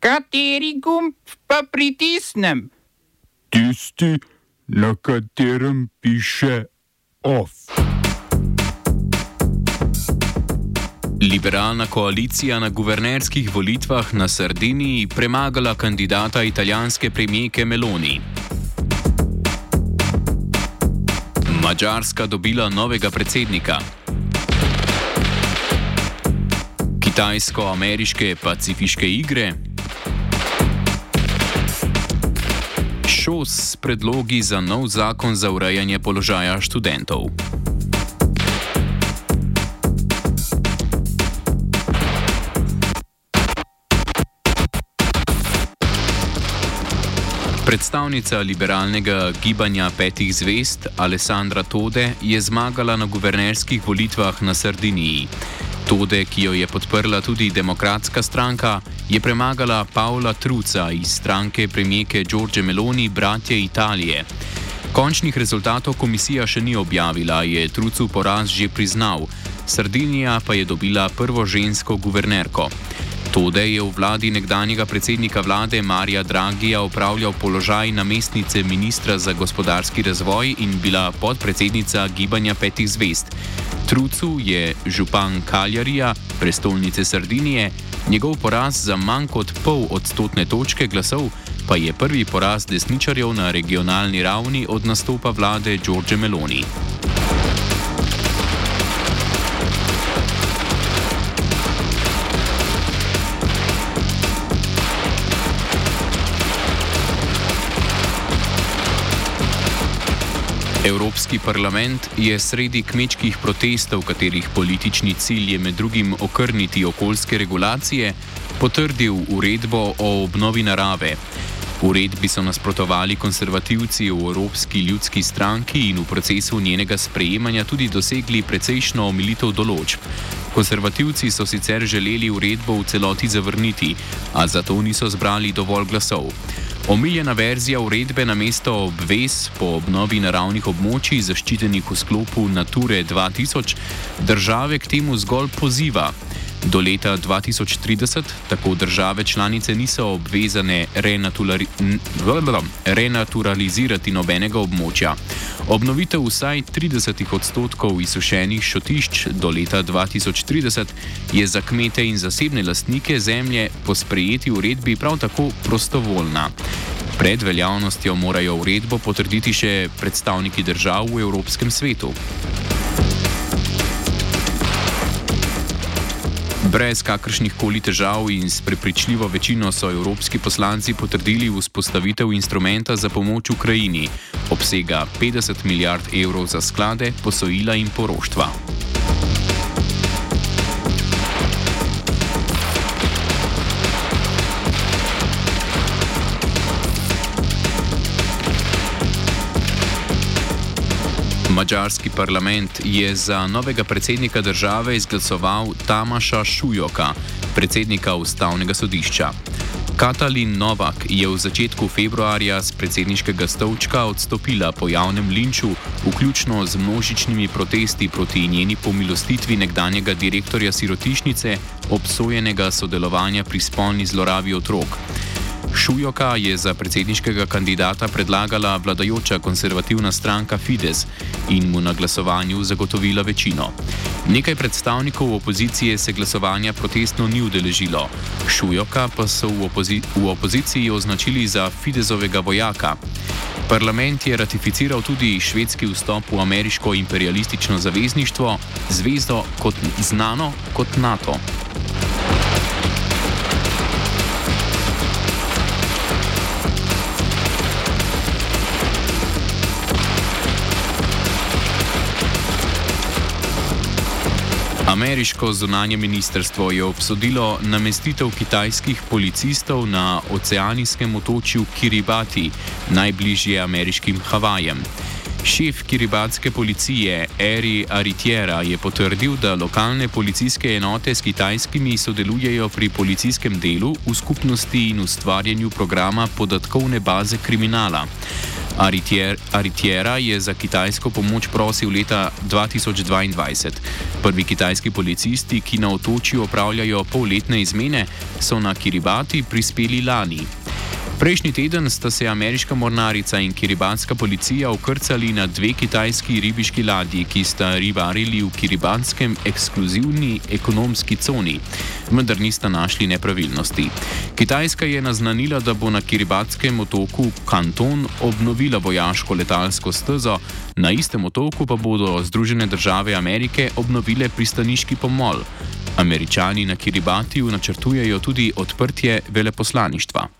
Kateri gumb pa pritisnem? Tisti, na katerem piše OF. Liberalna koalicija na guvernerskih volitvah na Sardiniji premagala kandidata italijanske premijeke Meloni. Mačarska dobila novega predsednika. Kitajsko-ameriške pacifiške igre. Šos s predlogi za nov zakon za urejanje položaja študentov. Predstavnica liberalnega gibanja petih zvest Alessandra Tode je zmagala na guvernerskih volitvah na Sardiniji. Tode, ki jo je podprla tudi demokratska stranka, je premagala Paula Truca iz stranke premijeke Giorgio Meloni, bratje Italije. Končnih rezultatov komisija še ni objavila, je Trucu poraz že priznal, Sardinija pa je dobila prvo žensko guvernerko. Tode je v vladi nekdanjega predsednika vlade Marija Dragija upravljal položaj namestnice ministra za gospodarski razvoj in bila podpredsednica gibanja petih zvest. Trucu je župan Kaljarija, prestolnice Sardinije, njegov poraz za manj kot pol odstotne točke glasov pa je prvi poraz desničarjev na regionalni ravni od nastopa vlade Đorđe Meloni. Evropski parlament je sredi kmečkih protestov, katerih politični cilj je med drugim okrniti okoljske regulacije, potrdil uredbo o obnovi narave. Uredbi so nasprotovali konservativci v Evropski ljudski stranki in v procesu njenega sprejemanja tudi dosegli precejšno omilitev določb. Konservativci so sicer želeli uredbo v celoti zavrniti, a zato niso zbrali dovolj glasov. Omiljena verzija uredbe na mesto obvez po obnovi naravnih območij zaščitenih v sklopu Nature 2000 države k temu zgolj poziva. Do leta 2030 tako države članice niso obvezane renaturalizirati nobenega območja. Obnovitev vsaj 30 odstotkov izsušenih šotišč do leta 2030 je za kmete in zasebne lastnike zemlje po sprejeti uredbi prav tako prostovoljna. Pred veljavnostjo morajo uredbo potrditi še predstavniki držav v Evropskem svetu. Brez kakršnih koli težav in s prepričljivo večino so evropski poslanci potrdili vzpostavitev instrumenta za pomoč Ukrajini, obsega 50 milijard evrov za sklade, posojila in poroštva. Mačarski parlament je za novega predsednika države izglasoval Tamaša Šujoka, predsednika ustavnega sodišča. Katalin Novak je v začetku februarja z predsedniškega stolčka odstopila po javnem linču, vključno z množičnimi protesti proti njeni pomilostitvi nekdanjega direktorja sirotišnice, obsojenega sodelovanja pri spolni zlorabi otrok. Šujoka je za predsedniškega kandidata predlagala vladajoča konservativna stranka Fides in mu na glasovanju zagotovila večino. Nekaj predstavnikov opozicije se glasovanja protestno ni udeležilo, Šujoka pa so v, opozi v opoziciji označili za Fidesovega vojaka. Parlament je ratificiral tudi švedski vstop v ameriško imperialistično zavezništvo, zvezdo kot znano kot NATO. Ameriško zunanje ministrstvo je obsodilo namestitev kitajskih policistov na oceanijskem otočju Kiribati, najbližje ameriškim Havajem. Šef kiribatske policije Eri Aritiera je potrdil, da lokalne policijske enote s kitajskimi sodelujejo pri policijskem delu v skupnosti in ustvarjanju programa podatkovne baze kriminala. Aritiera je za kitajsko pomoč prosil leta 2022. Prvi kitajski policisti, ki na otočju opravljajo polletne izmene, so na Kiribati prispeli lani. Prejšnji teden sta se ameriška mornarica in kiribatska policija ukrcali na dve kitajski ribiški ladji, ki sta ribarili v kiribatskem ekskluzivni ekonomski coni, vendar nista našli nepravilnosti. Kitajska je naznanila, da bo na kiribatskem otoku Kanton obnovila vojaško letalsko stezo, na istem otoku pa bodo Združene države Amerike obnovile pristaniški pomol. Američani na Kiribatiju načrtujejo tudi odprtje veleposlaništva.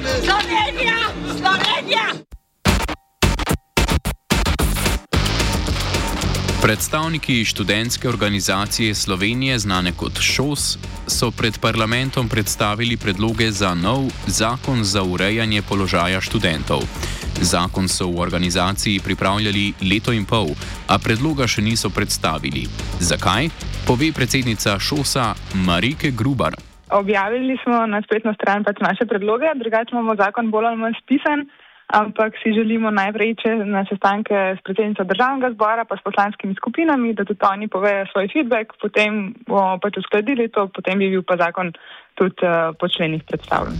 Slovenija! Slovenija! Predstavniki študentske organizacije Slovenije, znane kot ŠOS, so pred parlamentom predstavili predloge za nov zakon za urejanje položaja študentov. Zakon so v organizaciji pripravljali leto in pol, a predloga še niso predstavili. Zakaj? Pove predsednica ŠOS-a Marike Grubar. Objavili smo na spletno stran pač naše predloge, drugače imamo zakon bolj ali manj spisan, ampak si želimo najprej če na sestanke s predsednico državnega zbora pa s poslanskimi skupinami, da tudi oni povejo svoj feedback, potem bomo pač uskladili to, potem bi bil pa zakon tudi uh, po členih predstavljen.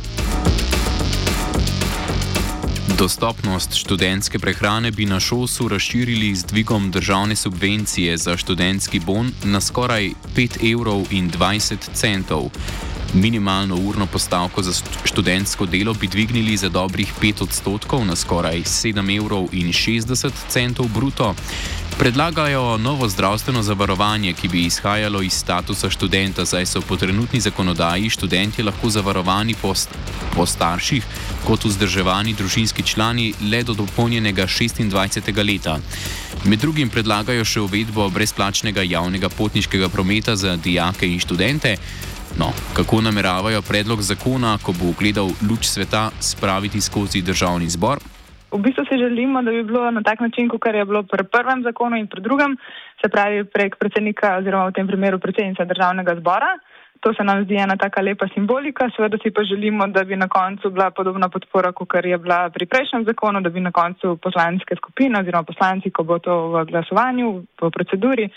Dostopnost študentske prehrane bi na šolsu razširili z dvigom državne subvencije za študentski bon na skoraj 5,20 evrov. Minimalno urno postavko za študentsko delo bi dvignili za dobrih 5 odstotkov na skoraj 7,60 evrov bruto. Predlagajo novo zdravstveno zavarovanje, ki bi izhajalo iz statusa študenta, saj so po trenutni zakonodaji študenti lahko zavarovani po, st po starših kot vzdrževani družinski člani le do dopolnjenega 26. leta. Med drugim predlagajo še uvedbo brezplačnega javnega potniškega prometa za dijake in študente. No, kako nameravajo predlog zakona, ko bo gledal luč sveta, spraviti skozi državni zbor? V bistvu si želimo, da bi bilo na tak način, kot je bilo pri prvem zakonu in pri drugem, se pravi prek predsednika oziroma v tem primeru predsednica državnega zbora. To se nam zdi ena taka lepa simbolika. Seveda si pa želimo, da bi na koncu bila podobna podpora, kot je bila pri prejšnjem zakonu, da bi na koncu poslanske skupine oziroma poslanci, ko bo to v glasovanju, v proceduri,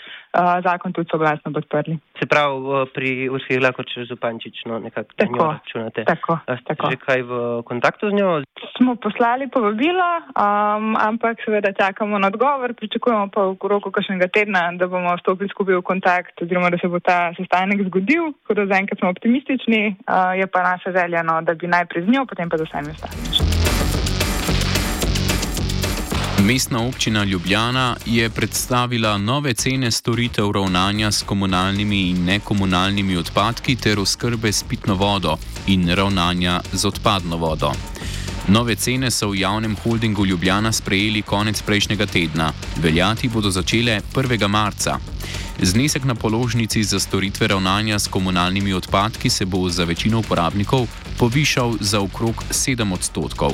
zakon tudi soglasno podprli. Se pravi, pri Ursi lahko če Zupančič, no nekako tako računate. Tako, Ste tako. že kaj v kontaktu z njo? Smo poslali povabilo, um, ampak seveda čakamo na odgovor, pričakujemo pa v roku kakšnega tedna, da bomo stopili skupaj v kontakt oziroma da se bo ta sestanek zgodil tako da zaenkrat smo optimistični, uh, je pa naša želja, no, da bi najprej z njo, potem pa z vsemi ostalimi. Mestna občina Ljubljana je predstavila nove cene storitev ravnanja s komunalnimi in nekomunalnimi odpadki ter oskrbe s pitno vodo in ravnanja z odpadno vodo. Nove cene so v javnem holdingu Ljubljana sprejeli konec prejšnjega tedna, veljati bodo začele 1. marca. Znesek na položnici za storitve ravnanja s komunalnimi odpadki se bo za večino uporabnikov povišal za okrog 7 odstotkov.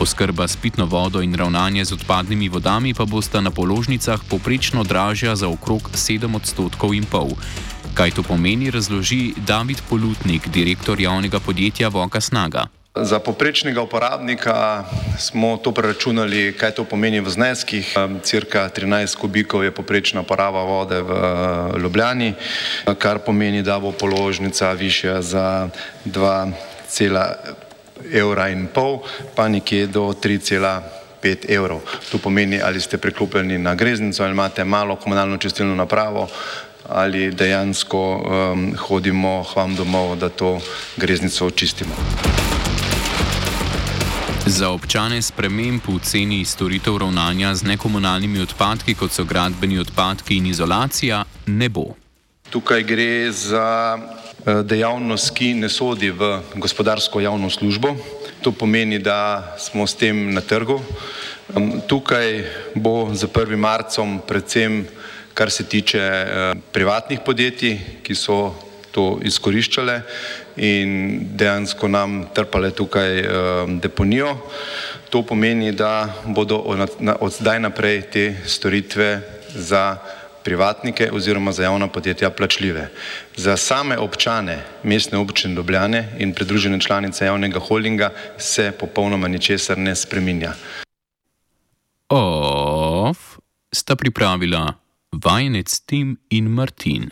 Oskrba s pitno vodo in ravnanje z odpadnimi vodami pa bosta na položnicah poprečno dražja za okrog 7 odstotkov in pol. Kaj to pomeni, razloži David Polutnik, direktor javnega podjetja Voka Snaga. Za poprečnega uporabnika smo to preračunali, kaj to pomeni v zneskih. Cirka 13 kubikov je poprečna poraba vode v Ljubljani, kar pomeni, da bo položnica višja za 2,5 evra in pol, pa nekje do 3,5 evrov. To pomeni, ali ste priklopljeni na greznico ali imate malo komunalno čistilno napravo ali dejansko um, hodimo hvam domov, da to greznico očistimo. Za občane sprememb v ceni storitev ravnanja z nekomunalnimi odpadki, kot so gradbeni odpadki in izolacija, ne bo. Tukaj gre za dejavnost, ki ne sodi v gospodarsko javno službo. To pomeni, da smo s tem na trgu. Tukaj bo z 1. marcem predvsem, kar se tiče privatnih podjetij, ki so to izkoriščale in dejansko nam trpale tukaj deponijo. To pomeni, da bodo od zdaj naprej te storitve za privatnike oziroma za javna podjetja plačljive. Za same občane mestne občine Ljubljane in pridružene članice javnega holdinga se popolnoma ničesar ne spreminja. OF sta pripravila vajenec Tim in Martin.